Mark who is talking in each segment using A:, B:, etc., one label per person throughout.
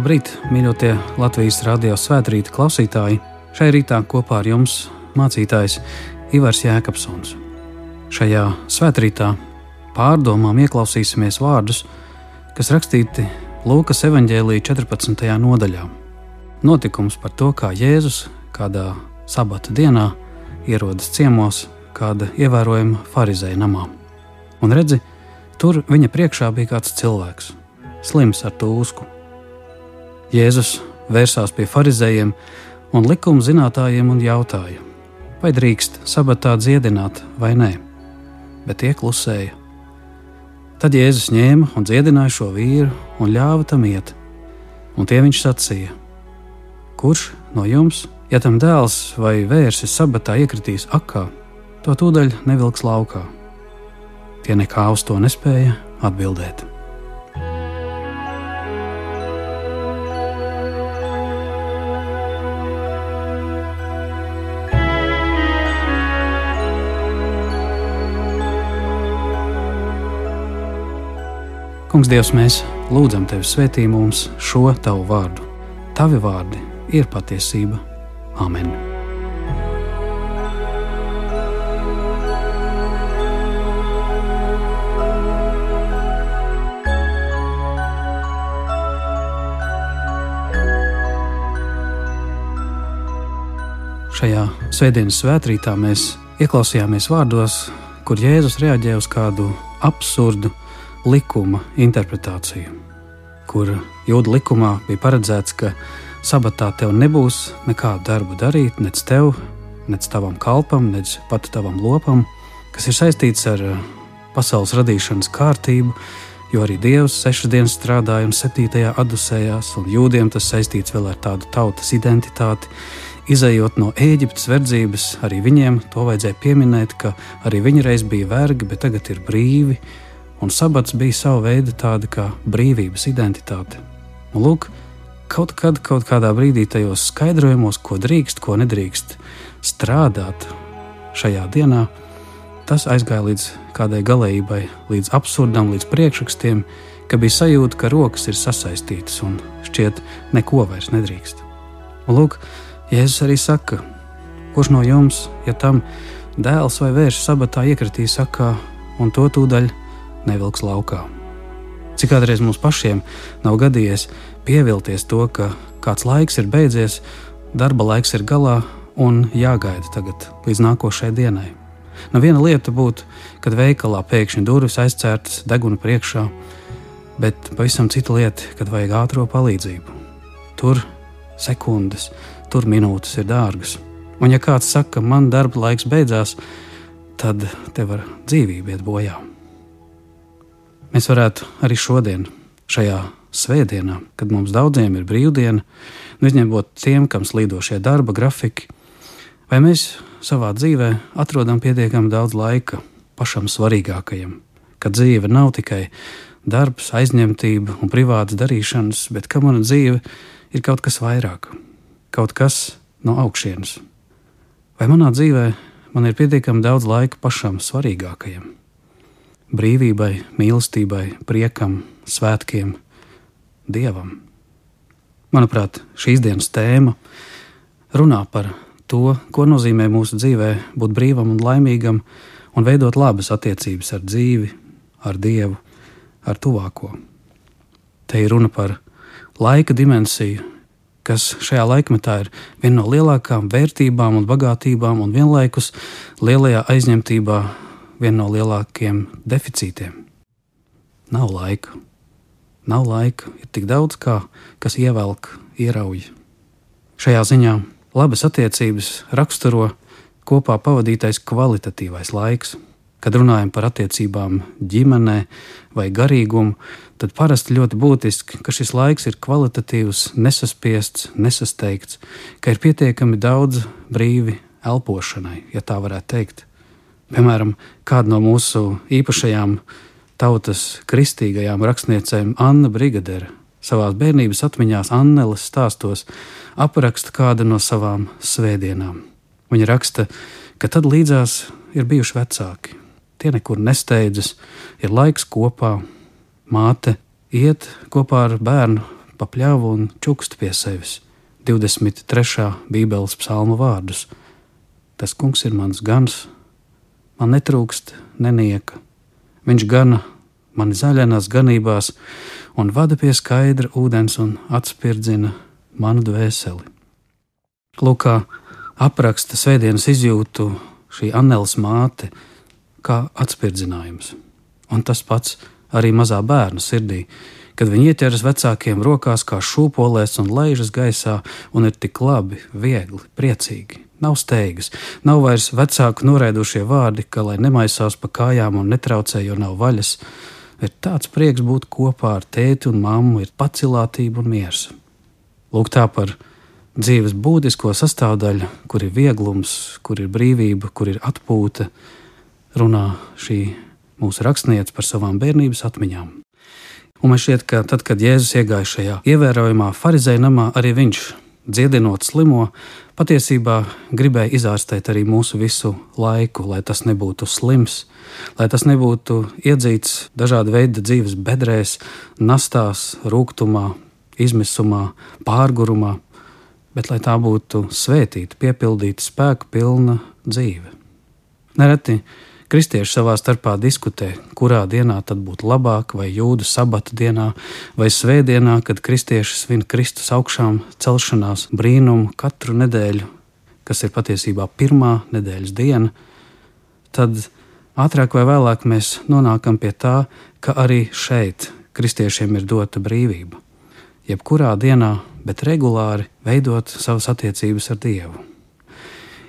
A: Labrīt, mīļotie Latvijas radio svētkrīta klausītāji! Šai rītā kopā ar jums mācītājs Ivars Jēkabsons. Šajā svētkrītā pārdomām ieklausīsimies vārdus, kas rakstīti Lūkas evanģēlīja 14. nodaļā. Notikums par to, kā Jēzus kādā sabata dienā ierodas ciemos kāda ievērojama farizēja namā. Un redzi, tur viņa priekšā bija kāds cilvēks, slims ar tūsku Jēzus vērsās pie farizējiem un likuma zinātājiem un jautāja, vai drīkst sabatā dziedināt vai nē, bet tie klusēja. Tad Jēzus ņēma un dziedināja šo vīru un ļāva tam iet, un tie viņš sacīja: Kurš no jums, ja tam dēls vai vērsis sabatā iekritīs akā, to tūdaļ nevilks laukā? Tie nekā uz to nespēja atbildēt. Kungs, Dievs, mēs lūdzam Tevi svētī mums šo Tavu vārdu. Tavi vārdi ir patiesība. Amen! Šajā svētdienas svētkrītā mēs ieklausījāmies vārdos, kur Jēzus reaģē uz kādu absurdu likuma interpretāciju, kur jūda likumā bija paredzēts, ka sabatā tev nebūs nekādu darbu darīt, nec tev, nec tavam kalpam, nec pat tavam lopam, kas ir saistīts ar eh, pasaules radīšanas kārtību, jo arī Dievs sešas dienas strādāja un septītajā atdusējās, un jūdiem tas saistīts vēl ar tādu tautas identitāti. Izejot no Ēģiptes verdzības, arī viņiem to vajadzēja pieminēt, ka arī viņi reiz bija vergi, bet tagad ir brīvi, un sabats bija sava veida tāda kā brīvības identitāte. Un lūk, kaut kad, kaut kādā brīdī tajos skaidrojumos, ko drīkst, ko nedrīkst strādāt šajā dienā, tas aizgāja līdz kādai galējībai, līdz absurdam, līdz priekšrakstiem, ka bija sajūta, ka rokas ir sasaistītas un šķiet, neko vairs nedrīkst. Un lūk, Jēzus arī saka, kurš no jums, ja tam dēls vai vērš sabatā iekritīs sakā, un to tūdaļ nevilks laukā. Cik kādreiz mums pašiem nav gadījies pievilties to, ka kāds laiks ir beidzies, darba laiks ir galā un jāgaida tagad līdz nākošajai dienai. Nu, viena lieta būtu, kad veikalā pēkšņi durvis aizcērtas deguna priekšā, bet pavisam cita lieta, kad vajag ātrā palīdzību. Tur sekundes, tur minūtes ir dārgas. Un, ja kāds saka, ka man darba laiks beidzās, tad te var dzīvība iet bojā. Mēs varētu arī šodien, šajā svētdienā, kad mums daudziem ir brīvdiena, nu, izņemot tiem, kam slīdošie darba grafiki, vai mēs savā dzīvē atrodam pietiekami daudz laika pašam svarīgākajam, ka dzīve nav tikai darbs, aizņemtība un privātas darīšanas, bet ka mana dzīve ir kaut kas vairāk, kaut kas no augšienes. Vai manā dzīvē man ir pietiekami daudz laika pašam svarīgākajam? Brīvībai, mīlestībai, priekam, svētkiem, dievam. Manuprāt, šīs dienas tēma runā par to, ko nozīmē mūsu dzīvē būt brīvam un laimīgam un veidot labas attiecības ar dzīvi, ar dievu, ar tuvāko. Te ir runa par laika dimensiju, kas šajā laikmetā ir viena no lielākajām vērtībām un bagātībām, un vienlaikus lielajā aizņemtībā viena no lielākajiem deficītiem. Nav laika. Nav laika, ir tik daudz, kā, kas ievelk, ierauj. Šajā ziņā labas attiecības raksturo kopā pavadītais kvalitatīvais laiks. Kad runājam par attiecībām ģimenē vai garīgumu, tad parasti ļoti būtiski, ka šis laiks ir kvalitatīvs, nesaspiests, nesasteigts, ka ir pietiekami daudz brīvi elpošanai, ja tā varētu teikt. Piemēram, kāda no mūsu īpašajām tautas kristīgajām rakstniecēm, Anna Brigadere, savā bērnības atmiņās Anneles stāstos apraksta kādu no savām svētdienām. Viņa raksta, ka tad līdzās ir bijuši vecāki. Tie nekur nesteidzas, ir laiks kopā, māte iet kopā ar bērnu pa pļāvu un čukst pie sevis 23. Bībeles psalmu vārdus. Tas kungs ir mans gans, man netrūkst nenieka. Viņš gana mani zaļās ganībās un vada pie skaidra ūdens un atspirdzina manu dvēseli. Lūkā apraksta svētdienas izjūtu šī Anēlas māte kā atspirdzinājums. Un tas pats arī mazā bērna sirdī, kad viņi ieķeras vecākiem rokās kā šūpolēs un laižas gaisā, un ir tik labi, viegli, priecīgi. Nav steigas, nav vairs vecāku noraidušie vārdi, ka lai nemaisās pa kājām un netraucē, jo nav vaļas. Ir tāds prieks būt kopā ar tēti un mammu, ir pacilātība un miers. Lūk, tā par dzīves būtisko sastāvdaļu, kur ir vieglums, kur ir brīvība, kur ir atpūta, runā šī mūsu rakstniece par savām bērnības atmiņām. Un man šķiet, ka tad, kad Jēzus iegāja šajā ievērojamā farizēja namā, arī viņš, dziedinot slimo, patiesībā gribēja izārstēt arī mūsu visu laiku, lai tas nebūtu slims, lai tas nebūtu iedzīts dažāda veida dzīves bedrēs, nastās, rūkumā, izmisumā, pārgurumā, bet lai tā būtu svētīta, piepildīta, spēka pilna dzīve. Nereti Kristieši savā starpā diskutē, kurā dienā tad būtu labāk, vai jūdu sabata dienā, vai svētdienā, kad kristieši svin Kristus augšām celšanās brīnumu katru nedēļu, kas ir patiesībā pirmā nedēļas diena, tad ātrāk vai vēlāk mēs nonākam pie tā, ka arī šeit kristiešiem ir dota brīvība. Jebkurā dienā, bet regulāri veidot savas attiecības ar Dievu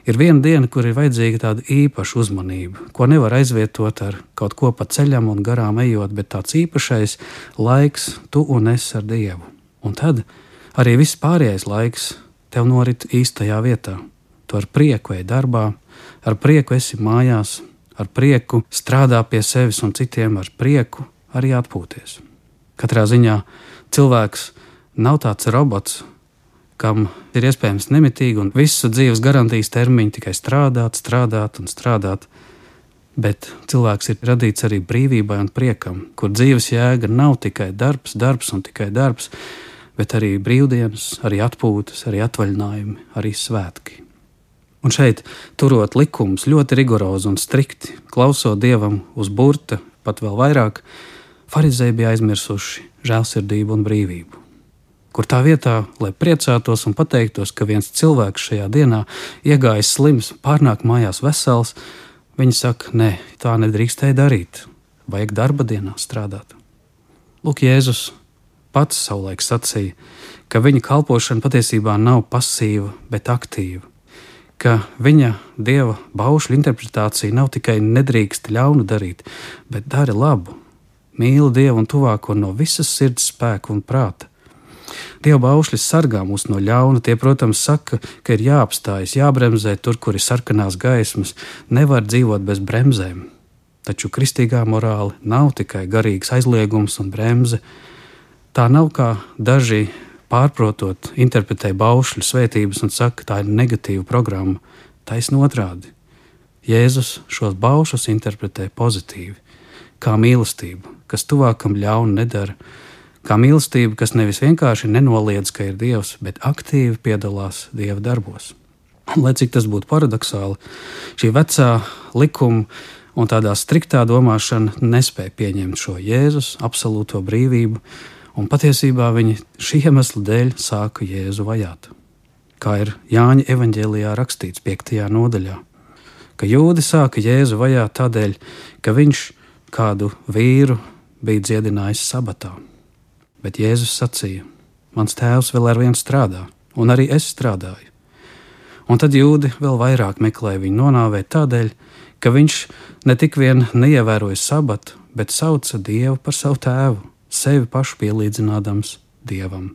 A: ir viena diena, kur ir vajadzīga tāda īpaša uzmanība, ko nevar aizvietot ar kaut ko pa ceļam un garām ejot, bet tāds īpašais laiks, tu un es ar Dievu. Un tad arī viss pārējais laiks tev norit īstajā vietā. Tu ar prieku ej darbā, ar prieku esi mājās, ar prieku strādā pie sevis un citiem, ar prieku arī atpūties. Katrā ziņā cilvēks nav tāds robots, kam ir iespējams nemitīgi un visu dzīves garantijas termiņu tikai strādāt, strādāt un strādāt. Bet cilvēks ir radīts arī brīvībai un priekam, kur dzīves jēga nav tikai darbs, darbs un tikai darbs, bet arī brīvdienas, arī atpūtas, arī atvaļinājumi, arī svētki. Un šeit, turot likumus ļoti rigorozi un strikti, klausot dievam uz burta, pat vēl vairāk, farizēji bija aizmirsuši žēlsirdību un brīvību kur tā vietā, lai priecātos un pateiktos, ka viens cilvēks šajā dienā iegājis slims, pārnāk mājās vesels, viņi saka, nē, tā nedrīkstēja darīt. Vajag darba dienā strādāt. Lūk, Jēzus pats savulaik sacīja, ka viņa kalpošana patiesībā nav pasīva, bet aktīva. Ka viņa dieva baušļu interpretācija nav tikai nedrīkst ļaunu darīt, bet dara labu, mīli dievu un tuvāko no visas sirds spēka un prāta Dieva baušļi sargā mūs no ļauna. Tie, protams, saka, ka ir jāapstājas, jābremzē tur, kur ir sarkanās gaismas, nevar dzīvot bez bremzēm. Taču kristīgā morāla nav tikai garīgs aizliegums un bremze. Tā nav kā daži pārprotot, interpretē baušļu svētības un saka, ka tā ir negatīva programma. Taisn otrādi. Jēzus šos baušus interpretē pozitīvi, kā mīlestību, kas tuvākam ļaunu nedara kā mīlestība, kas nevis vienkārši nenoliedz, ka ir Dievs, bet aktīvi piedalās Dieva darbos. Lai cik tas būtu paradoxāli, šī vecā likuma un tādā striktā domāšana nespēja pieņemt šo Jēzus absolūto brīvību, un patiesībā viņi šī iemesla dēļ sāka Jēzu vajāt. Kā ir Jāņa evanģēlijā rakstīts 5. nodaļā, ka jūdi sāka Jēzu vajāt tādēļ, ka viņš kādu vīru bija dziedinājis sabatā. Bet Jēzus sacīja: Mans tēvs vēl ar vienu strādā, un arī es strādāju. Un tad jūdi vēl vairāk meklēja viņu nonāvēt tādēļ, ka viņš ne tik vien neievēroja sabatu, bet sauca Dievu par savu tēvu, sevi pašu pielīdzinādams Dievam.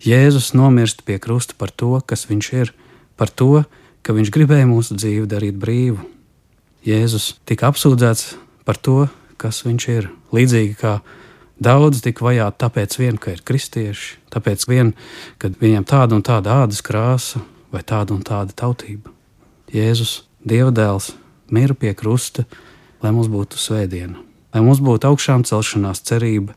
A: Jēzus nomirst pie krusta par to, kas viņš ir, par to, ka viņš gribēja mūsu dzīvi darīt brīvu. Jēzus tika apsūdzēts par to, kas viņš ir. Līdzīgi kā Daudz tika vajāti tāpēc, vien, ka ir kristieši, tāpēc, vien, ka viņiem tāda un tāda ādas krāsa vai tāda un tāda tautība. Jēzus, Dieva dēls, mira pie krusta, lai mums būtu svētdiena. lai mums būtu augšām celšanās cerība,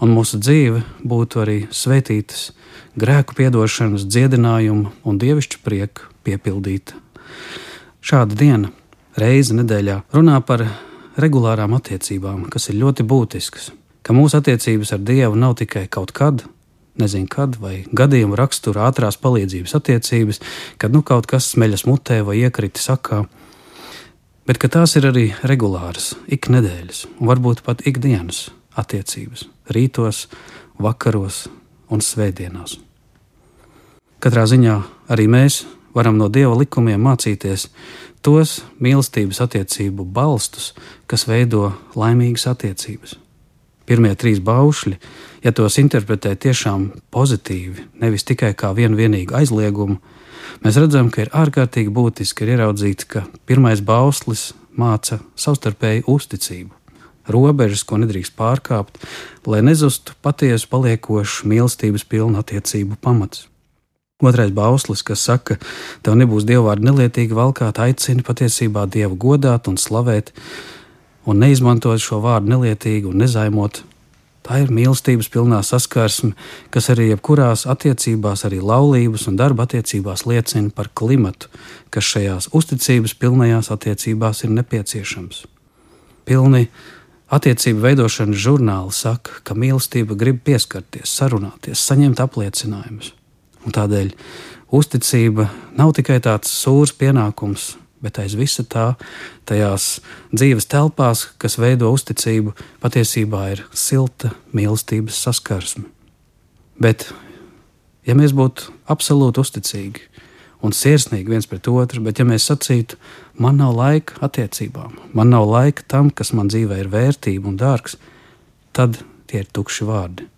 A: un mūsu dzīve būtu arī svētītas, grēku piedošanas, dziedinājuma un dievišķa prieka piepildīta. Šāda diena, reize nedēļā, runā par regulārām attiecībām, kas ir ļoti būtiskas. Ka mūsu attiecības ar Dievu nav tikai kaut kad, nezinu kad, vai gadījumu rakstura ātrās palīdzības attiecības, kad nu kaut kas smeļas mutē vai iekrita sakā, bet ka tās ir arī regulāras, iknedēļas, varbūt pat ikdienas attiecības, rītos, vakaros un svētdienās. Katrā ziņā arī mēs varam no Dieva likumiem mācīties tos mīlestības attiecību balstus, kas veido laimīgas attiecības. Pirmie trīs baušļi, ja tos interpretē tiešām pozitīvi, nevis tikai kā vienu vienīgu aizliegumu, mēs redzam, ka ir ārkārtīgi būtiski ir ieraudzīt, ka pirmais bauslis māca savstarpēju uzticību, robežas, ko nedrīkst pārkāpt, lai nezustu patiesu paliekošu mīlestības pilnu attiecību pamats. Otrais bauslis, kas saka, tev nebūs dievvvārdu nelietīgi valkāt, aicina patiesībā dievu godāt un slavēt, un neizmantot šo vārdu nelietīgi un nezaimot. Tā ir mīlestības pilnā saskarsme, kas arī jebkurās attiecībās, arī laulības un darba attiecībās liecina par klimatu, kas šajās uzticības pilnajās attiecībās ir nepieciešams. Pilni attiecību veidošanas žurnāli saka, ka mīlestība grib pieskarties, sarunāties, saņemt apliecinājumus. Un tādēļ uzticība nav tikai tāds sūrs pienākums, bet aiz visa tā, tajās dzīves telpās, kas veido uzticību, patiesībā ir silta mīlestības saskarsme. Bet, ja mēs būtu absolūti uzticīgi un sirsnīgi viens pret otru, bet ja mēs sacītu, man nav laika attiecībām, man nav laika tam, kas man dzīvē ir vērtība un dārgs, tad tie ir tukši vārdi.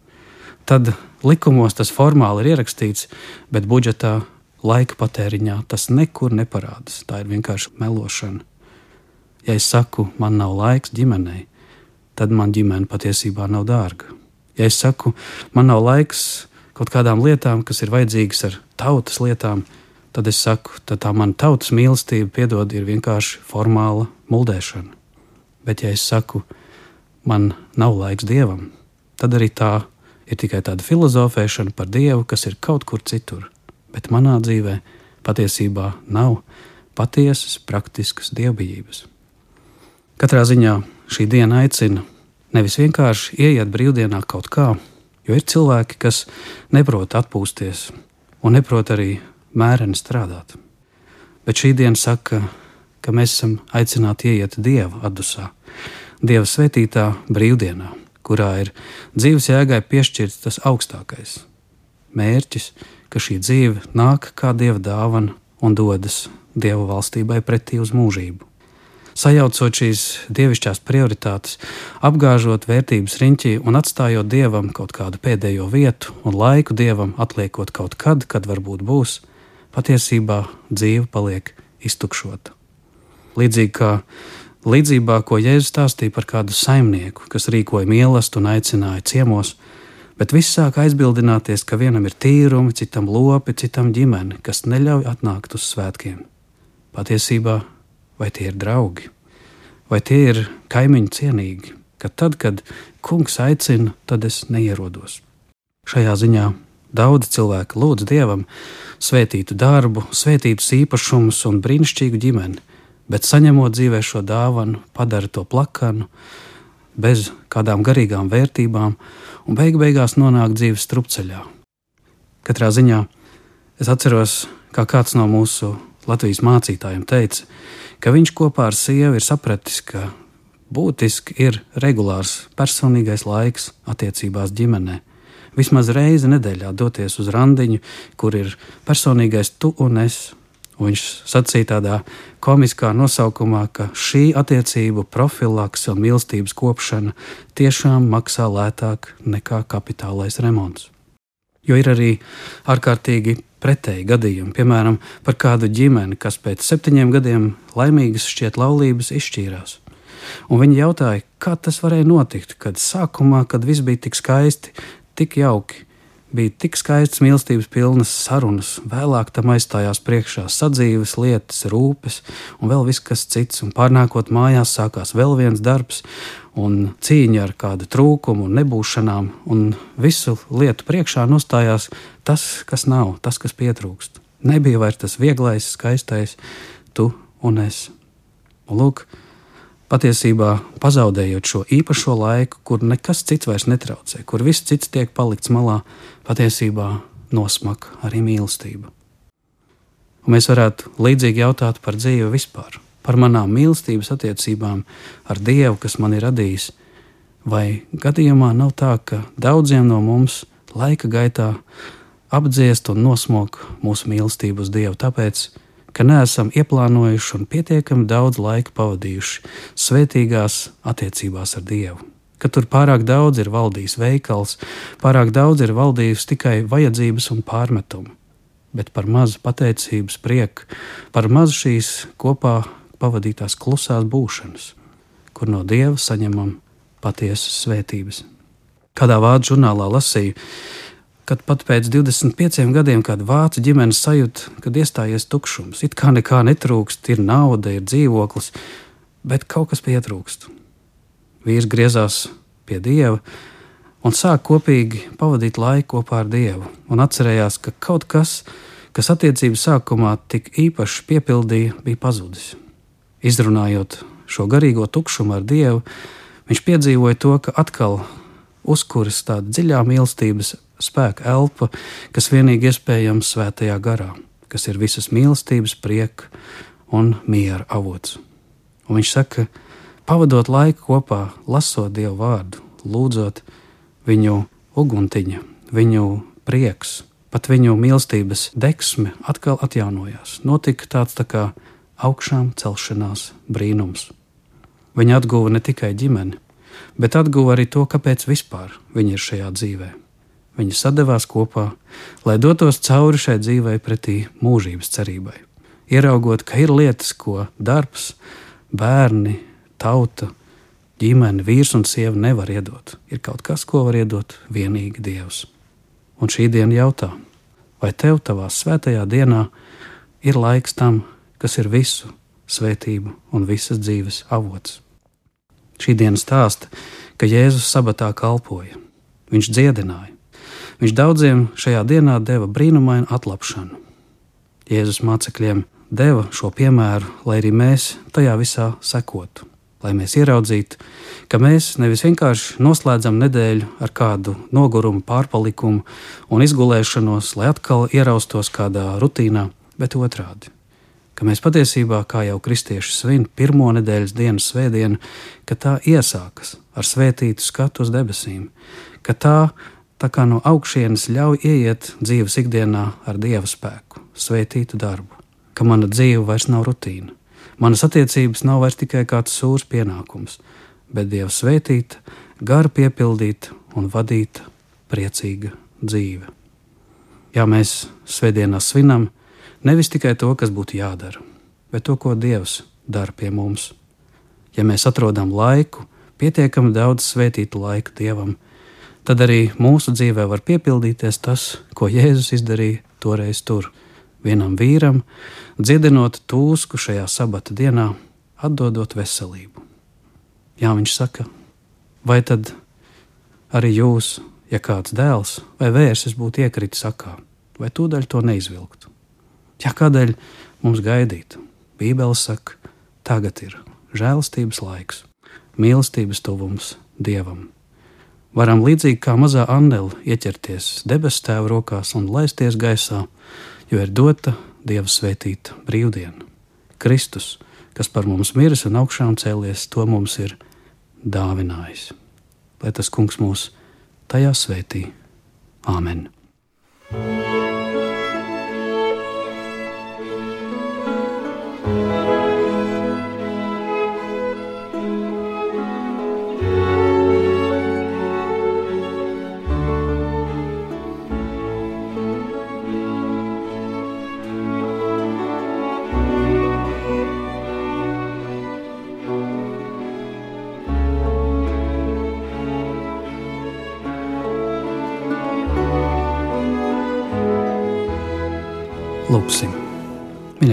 A: Tad Likumos tas formāli ir ierakstīts, bet budžetā, laika patēriņā tas nekur neparādās. Tā ir vienkārši melošana. Ja es saku, man nav laiks ģimenei, tad man ģimene patiesībā nav dārga. Ja es saku, man nav laiks kaut kādām lietām, kas ir vajadzīgas ar tautas lietām, tad es saku, tad tā mana tautas mīlestība, piedod, ir vienkārši formāla muldēšana. Bet, ja es saku, man nav laiks dievam, tad arī tā ir tikai tāda filozofēšana par Dievu, kas ir kaut kur citur, bet manā dzīvē patiesībā nav patiesas, praktiskas dievbijības. Katrā ziņā šī diena aicina nevis vienkārši ieiet brīvdienā kaut kā, jo ir cilvēki, kas neprot atpūsties un neprot arī mēreni strādāt. Bet šī diena saka, ka mēs esam aicināti ieiet Dieva atdusā, Dieva svētītā brīvdienā kurā ir dzīves jēgai piešķirts tas augstākais mērķis, ka šī dzīve nāk kā dieva dāvana un dodas dieva valstībai pretī uz mūžību. Sajaucot šīs dievišķās prioritātes, apgāžot vērtības riņķī un atstājot dievam kaut kādu pēdējo vietu un laiku dievam atliekot kaut kad, kad varbūt būs, patiesībā dzīve paliek iztukšota. Līdzīgi kā Līdzībā, ko Jēzus stāstīja par kādu saimnieku, kas rīkoja mīlestību un aicināja ciemos, bet viss sāk aizbildināties, ka vienam ir tīrumi, citam lopi, citam ģimene, kas neļauj atnākt uz svētkiem. Patiesībā, vai tie ir draugi, vai tie ir kaimiņi cienīgi, ka tad, kad kungs aicina, tad es neierodos. Šajā ziņā daudz cilvēku lūdz dievam svētītu darbu, svētītus īpašumus un brīnišķīgu ģimeni bet saņemot dzīvē šo dāvanu, padara to plakanu, bez kādām garīgām vērtībām, un beig beigās nonāk dzīves strupceļā. Katrā ziņā es atceros, kā kāds no mūsu Latvijas mācītājiem teica, ka viņš kopā ar sievu ir sapratis, ka būtiski ir regulārs personīgais laiks attiecībās ģimenē. Vismaz reizi nedēļā doties uz randiņu, kur ir personīgais tu un es, viņš sacīja tādā komiskā nosaukumā, ka šī attiecību profilaks un mīlestības kopšana tiešām maksā lētāk nekā kapitālais remonts. Jo ir arī ārkārtīgi pretēji gadījumi, piemēram, par kādu ģimeni, kas pēc septiņiem gadiem laimīgas šķiet laulības izšķīrās. Un viņi jautāja, kā tas varēja notikt, kad sākumā, kad viss bija tik skaisti, tik jauki, bija tik skaistas mīlestības pilnas sarunas, vēlāk tam aizstājās priekšā sadzīves lietas, rūpes un vēl viss kas cits, un pārnākot mājās sākās vēl viens darbs un cīņa ar kādu trūkumu un nebūšanām, un visu lietu priekšā nostājās tas, kas nav, tas, kas pietrūkst. Nebija vairs tas vieglais, skaistais, tu un es. Un lūk, patiesībā pazaudējot šo īpašo laiku, kur nekas cits vairs netraucē, kur viss cits tiek palikts malā, patiesībā nosmaka arī mīlestība. Un mēs varētu līdzīgi jautāt par dzīvi vispār, par manām mīlestības attiecībām ar Dievu, kas man ir radījis. Vai gadījumā nav tā, ka daudziem no mums laika gaitā apdziest un nosmok mūsu mīlestību uz Dievu, tāpēc, ka neesam ieplānojuši un pietiekami daudz laika pavadījuši svētīgās attiecībās ar Dievu. Ka tur pārāk daudz ir valdījis veikals, pārāk daudz ir valdījis tikai vajadzības un pārmetumu, bet par mazu pateicības prieku, par mazu šīs kopā pavadītās klusās būšanas, kur no Dieva saņemam patiesas svētības. Kādā vārdu žurnālā lasīju, kad pat pēc 25 gadiem kāda vācu ģimene sajūt, kad iestājies tukšums. It kā nekā netrūkst, ir nauda, ir dzīvoklis, bet kaut kas pietrūkst. Vīrs griezās pie dieva un sāk kopīgi pavadīt laiku kopā ar dievu, un atcerējās, ka kaut kas, kas attiecību sākumā tik īpaši piepildīja, bija pazudis. Izrunājot šo garīgo tukšumu ar dievu, viņš piedzīvoja to, ka atkal uzkuras tāda dziļā mīlestības spēka elpa, kas vienīgi iespējams svētajā garā, kas ir visas mīlestības, prieka un miera avots. Un viņš saka, pavadot laiku kopā, lasot Dievu vārdu, lūdzot viņu uguntiņu, viņu prieks, pat viņu mīlestības deksme atkal atjaunojās. Notika tāds tā kā augšām celšanās brīnums. Viņa atguva ne tikai ģimeni, bet atguva arī to, kāpēc vispār viņa ir šajā dzīvēm. Viņi sadavās kopā, lai dotos cauri šai dzīvei pretī mūžības cerībai. Ieraugot, ka ir lietas, ko darbs, bērni, tauta, ģimene, vīrs un sieva nevar iedot. Ir kaut kas, ko var iedot vienīgi Dievs. Un šī diena jautā, vai tev savā svētajā dienā ir laiks tam, kas ir visu svētību un visas dzīves avots? Šī diena stāsta, ka Jēzus sabatā kalpoja, viņš dziedināja Viņš daudziem šajā dienā deva brīnumainu atlapšanu. Jēzus mācekļiem deva šo piemēru, lai arī mēs tajā visā sekotu, lai mēs ieraudzītu, ka mēs nevis vienkārši noslēdzam nedēļu ar kādu nogurumu, pārpalikumu un izgulēšanos, lai atkal ieraustos kādā rutīnā, bet otrādi. Ka mēs patiesībā, kā jau kristieši svin pirmo nedēļas dienas svētdienu, ka tā iesākas ar svētītu skatu uz debesīm, ka tā tā kā no augšienes ļauj ieiet dzīves ikdienā ar dieva spēku, svētītu darbu, ka mana dzīve vairs nav rutīna. Manas attiecības nav vairs tikai kāds sūrs pienākums, bet dieva svētīta, gara piepildīta un vadīta priecīga dzīve. Jā, mēs svētdienā svinam nevis tikai to, kas būtu jādara, bet to, ko Dievs dara pie mums. Ja mēs atrodam laiku, pietiekami daudz svētītu laiku Dievam, tad arī mūsu dzīvē var piepildīties tas, ko Jēzus izdarīja toreiz tur. Vienam vīram, dziedinot tūsku šajā sabata dienā, atdodot veselību. Jā, viņš saka, vai tad arī jūs, ja kāds dēls vai vērsis būtu iekritis sakā, vai tūdaļ to neizvilktu? Jā, kādēļ mums gaidīt? Bībele saka, tagad ir žēlastības laiks, mīlestības tuvums Dievam varam līdzīgi kā mazā andele ieķerties debesu tēva rokās un laisties gaisā, jo ir dota Dieva svētīta brīvdiena. Kristus, kas par mums miris un augšām cēlies, to mums ir dāvinājis. Lai tas kungs mūs tajā svētī. Āmen!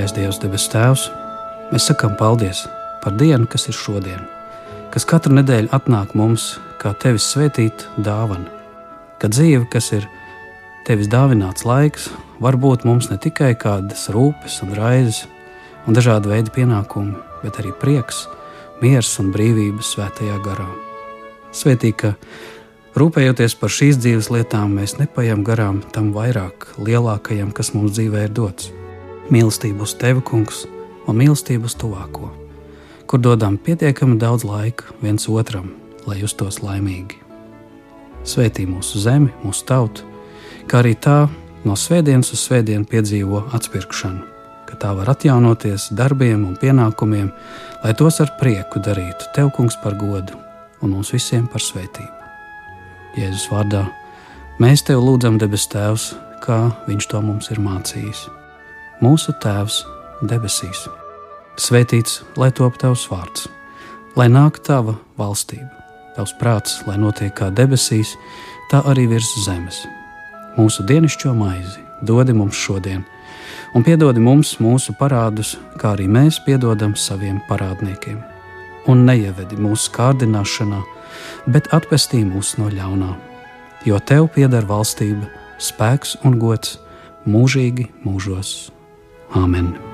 A: Mīļais Dievs, debes Tēvs, mēs sakām paldies par dienu, kas ir šodien, kas katru nedēļu atnāk mums kā Tevis svētīta dāvana, ka dzīve, kas ir Tevis dāvināts laiks, var būt mums ne tikai kādas rūpes un raizes un dažādi veidi pienākumi, bet arī prieks, miers un brīvības svētajā garā. Svētī, ka Rūpējoties par šīs dzīves lietām, mēs nepaņemam garām tam vairāk, lielākajam, kas mums dzīvē ir dots - mīlestību uz tevi, kungs, un mīlestību uz tuvāko, kur dodam pietiekami daudz laika viens otram, lai justos laimīgi. Svētī mūsu zemi, mūsu tautu, kā arī tā no svētdienas uz svētdienu piedzīvo atspirkšanu, ka tā var atjaunoties darbiem un pienākumiem, lai tos ar prieku darītu tev, kungs, par godu un mums visiem par svētību. Jēzus vārdā. Mēs tev lūdzam, debes Tēvs, kā Viņš to mums ir mācījis. Mūsu Tēvs debesīs, svētīts lai top tavs vārds, lai nāk tava valstība, tavs prāts, lai notiek kā debesīs, tā arī virs zemes. Mūsu dienascho maizi dodi mums šodien, un piedodi mums mūsu parādus, kā arī mēs piedodam saviem parādniekiem. Un neievedi mūsu kārdināšanā, bet atpestī mūs no ļaunā. Jo tev pieder valstība, spēks un gods mūžīgi mūžos. Āmen!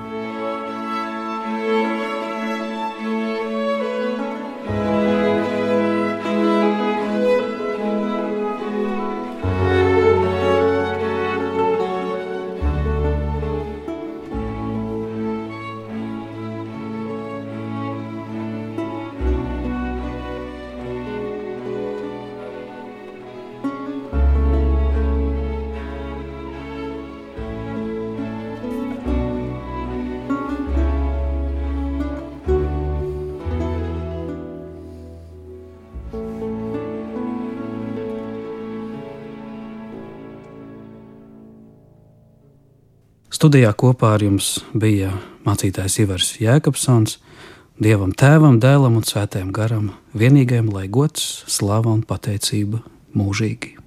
A: Studijā kopā ar jums bija mācītājs Ivars Jēkabsons. Dievam, Tēvam, Dēlam un Svētajam Garam vienīgajam lai gods, slava un pateicība mūžīgi.